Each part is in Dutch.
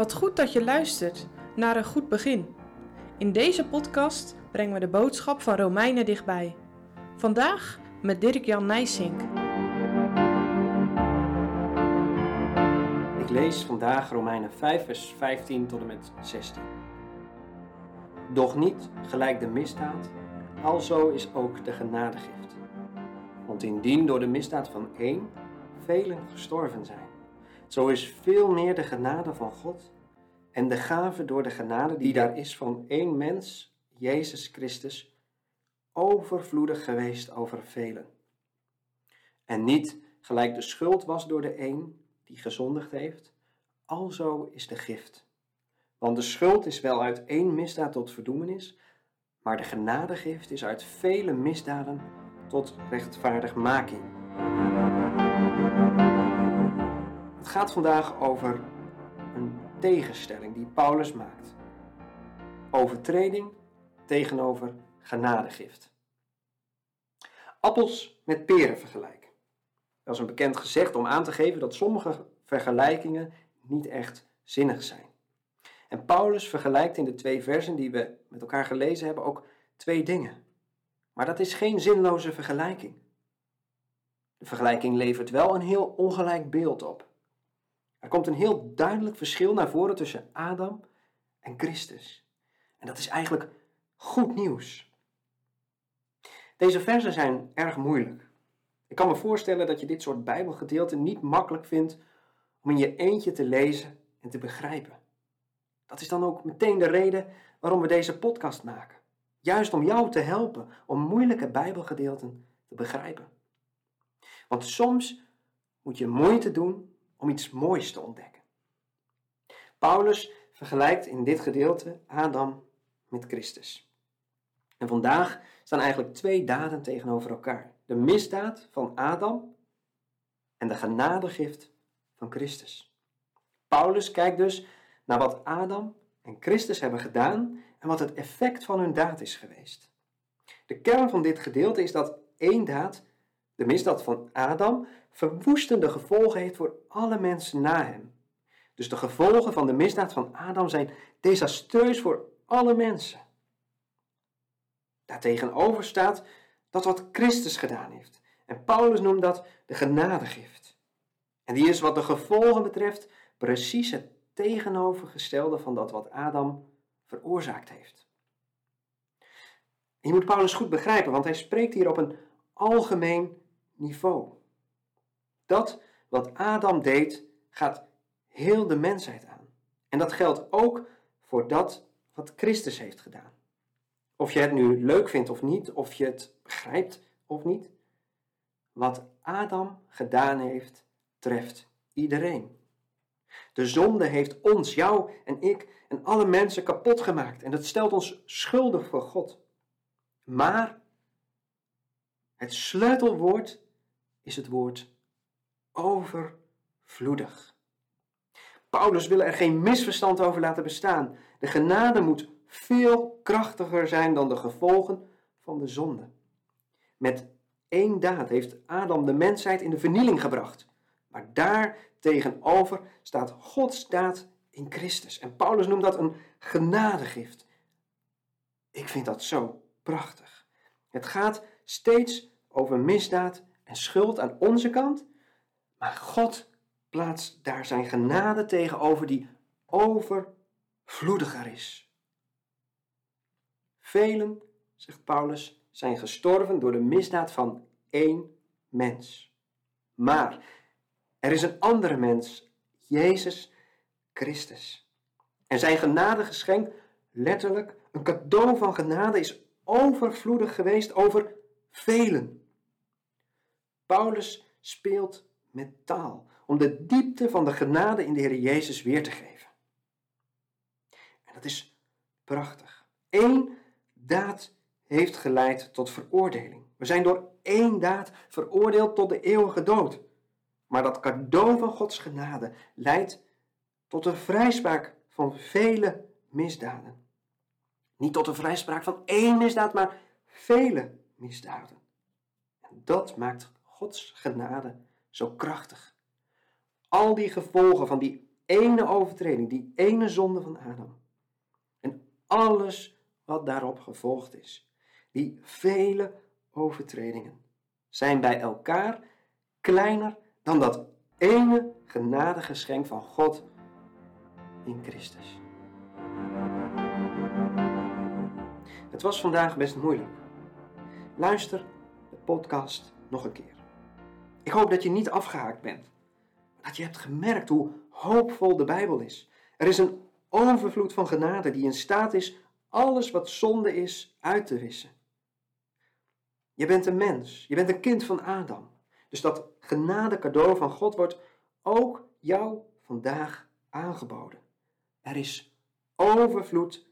Wat goed dat je luistert naar een goed begin. In deze podcast brengen we de boodschap van Romeinen dichtbij. Vandaag met Dirk-Jan Nijsink. Ik lees vandaag Romeinen 5, vers 15 tot en met 16. Doch niet gelijk de misdaad, alzo is ook de genadegift. Want indien door de misdaad van één velen gestorven zijn, zo is veel meer de genade van God en de gave door de genade die daar is van één mens, Jezus Christus, overvloedig geweest over velen. En niet gelijk de schuld was door de een die gezondigd heeft, alzo is de gift. Want de schuld is wel uit één misdaad tot verdoemenis, maar de genadegift is uit vele misdaden tot rechtvaardigmaking. Het gaat vandaag over een tegenstelling die Paulus maakt. Overtreding tegenover genadegift. Appels met peren vergelijken. Dat is een bekend gezegd om aan te geven dat sommige vergelijkingen niet echt zinnig zijn. En Paulus vergelijkt in de twee versen die we met elkaar gelezen hebben ook twee dingen. Maar dat is geen zinloze vergelijking. De vergelijking levert wel een heel ongelijk beeld op. Er komt een heel duidelijk verschil naar voren tussen Adam en Christus. En dat is eigenlijk goed nieuws. Deze versen zijn erg moeilijk. Ik kan me voorstellen dat je dit soort Bijbelgedeelten niet makkelijk vindt om in je eentje te lezen en te begrijpen. Dat is dan ook meteen de reden waarom we deze podcast maken. Juist om jou te helpen om moeilijke Bijbelgedeelten te begrijpen. Want soms moet je moeite doen om iets moois te ontdekken. Paulus vergelijkt in dit gedeelte Adam met Christus. En vandaag staan eigenlijk twee daden tegenover elkaar: de misdaad van Adam en de genadegift van Christus. Paulus kijkt dus naar wat Adam en Christus hebben gedaan en wat het effect van hun daad is geweest. De kern van dit gedeelte is dat één daad, de misdaad van Adam, verwoestende gevolgen heeft voor alle mensen na hem. Dus de gevolgen van de misdaad van Adam zijn desastreus voor alle mensen. Daartegenover staat dat wat Christus gedaan heeft. En Paulus noemt dat de genadegift. En die is wat de gevolgen betreft precies het tegenovergestelde van dat wat Adam veroorzaakt heeft. je moet Paulus goed begrijpen, want hij spreekt hier op een algemeen niveau. Dat wat Adam deed, gaat heel de mensheid aan. En dat geldt ook voor dat wat Christus heeft gedaan. Of je het nu leuk vindt of niet, of je het begrijpt of niet. Wat Adam gedaan heeft, treft iedereen. De zonde heeft ons, jou en ik en alle mensen kapot gemaakt en dat stelt ons schuldig voor God. Maar het sleutelwoord is het woord overvloedig. Paulus wil er geen misverstand over laten bestaan. De genade moet veel krachtiger zijn dan de gevolgen van de zonde. Met één daad heeft Adam de mensheid in de vernieling gebracht. Maar daar tegenover staat Gods daad in Christus. En Paulus noemt dat een genadegift. Ik vind dat zo prachtig. Het gaat steeds over misdaad en schuld aan onze kant, maar God plaatst daar zijn genade tegenover die overvloediger is. Velen, zegt Paulus, zijn gestorven door de misdaad van één mens. Maar er is een andere mens, Jezus Christus. En zijn genadegeschenk, letterlijk een cadeau van genade, is overvloedig geweest over velen. Paulus speelt met taal om de diepte van de genade in de Heer Jezus weer te geven. En dat is prachtig. Eén daad heeft geleid tot veroordeling. We zijn door één daad veroordeeld tot de eeuwige dood. Maar dat cadeau van Gods genade leidt tot een vrijspraak van vele misdaden. Niet tot een vrijspraak van één misdaad, maar vele misdaden. En dat maakt Gods genade zo krachtig. Al die gevolgen van die ene overtreding, die ene zonde van Adam. En alles wat daarop gevolgd is. Die vele overtredingen zijn bij elkaar kleiner dan dat ene genadegeschenk van God in Christus. Het was vandaag best moeilijk. Luister de podcast nog een keer. Ik hoop dat je niet afgehaakt bent. Dat je hebt gemerkt hoe hoopvol de Bijbel is. Er is een overvloed van genade die in staat is alles wat zonde is uit te wissen. Je bent een mens, je bent een kind van Adam. Dus dat genade cadeau van God wordt ook jou vandaag aangeboden. Er is overvloed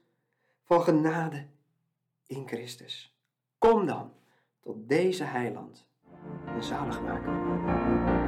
van genade in Christus. Kom dan tot deze heiland en zaligmaker.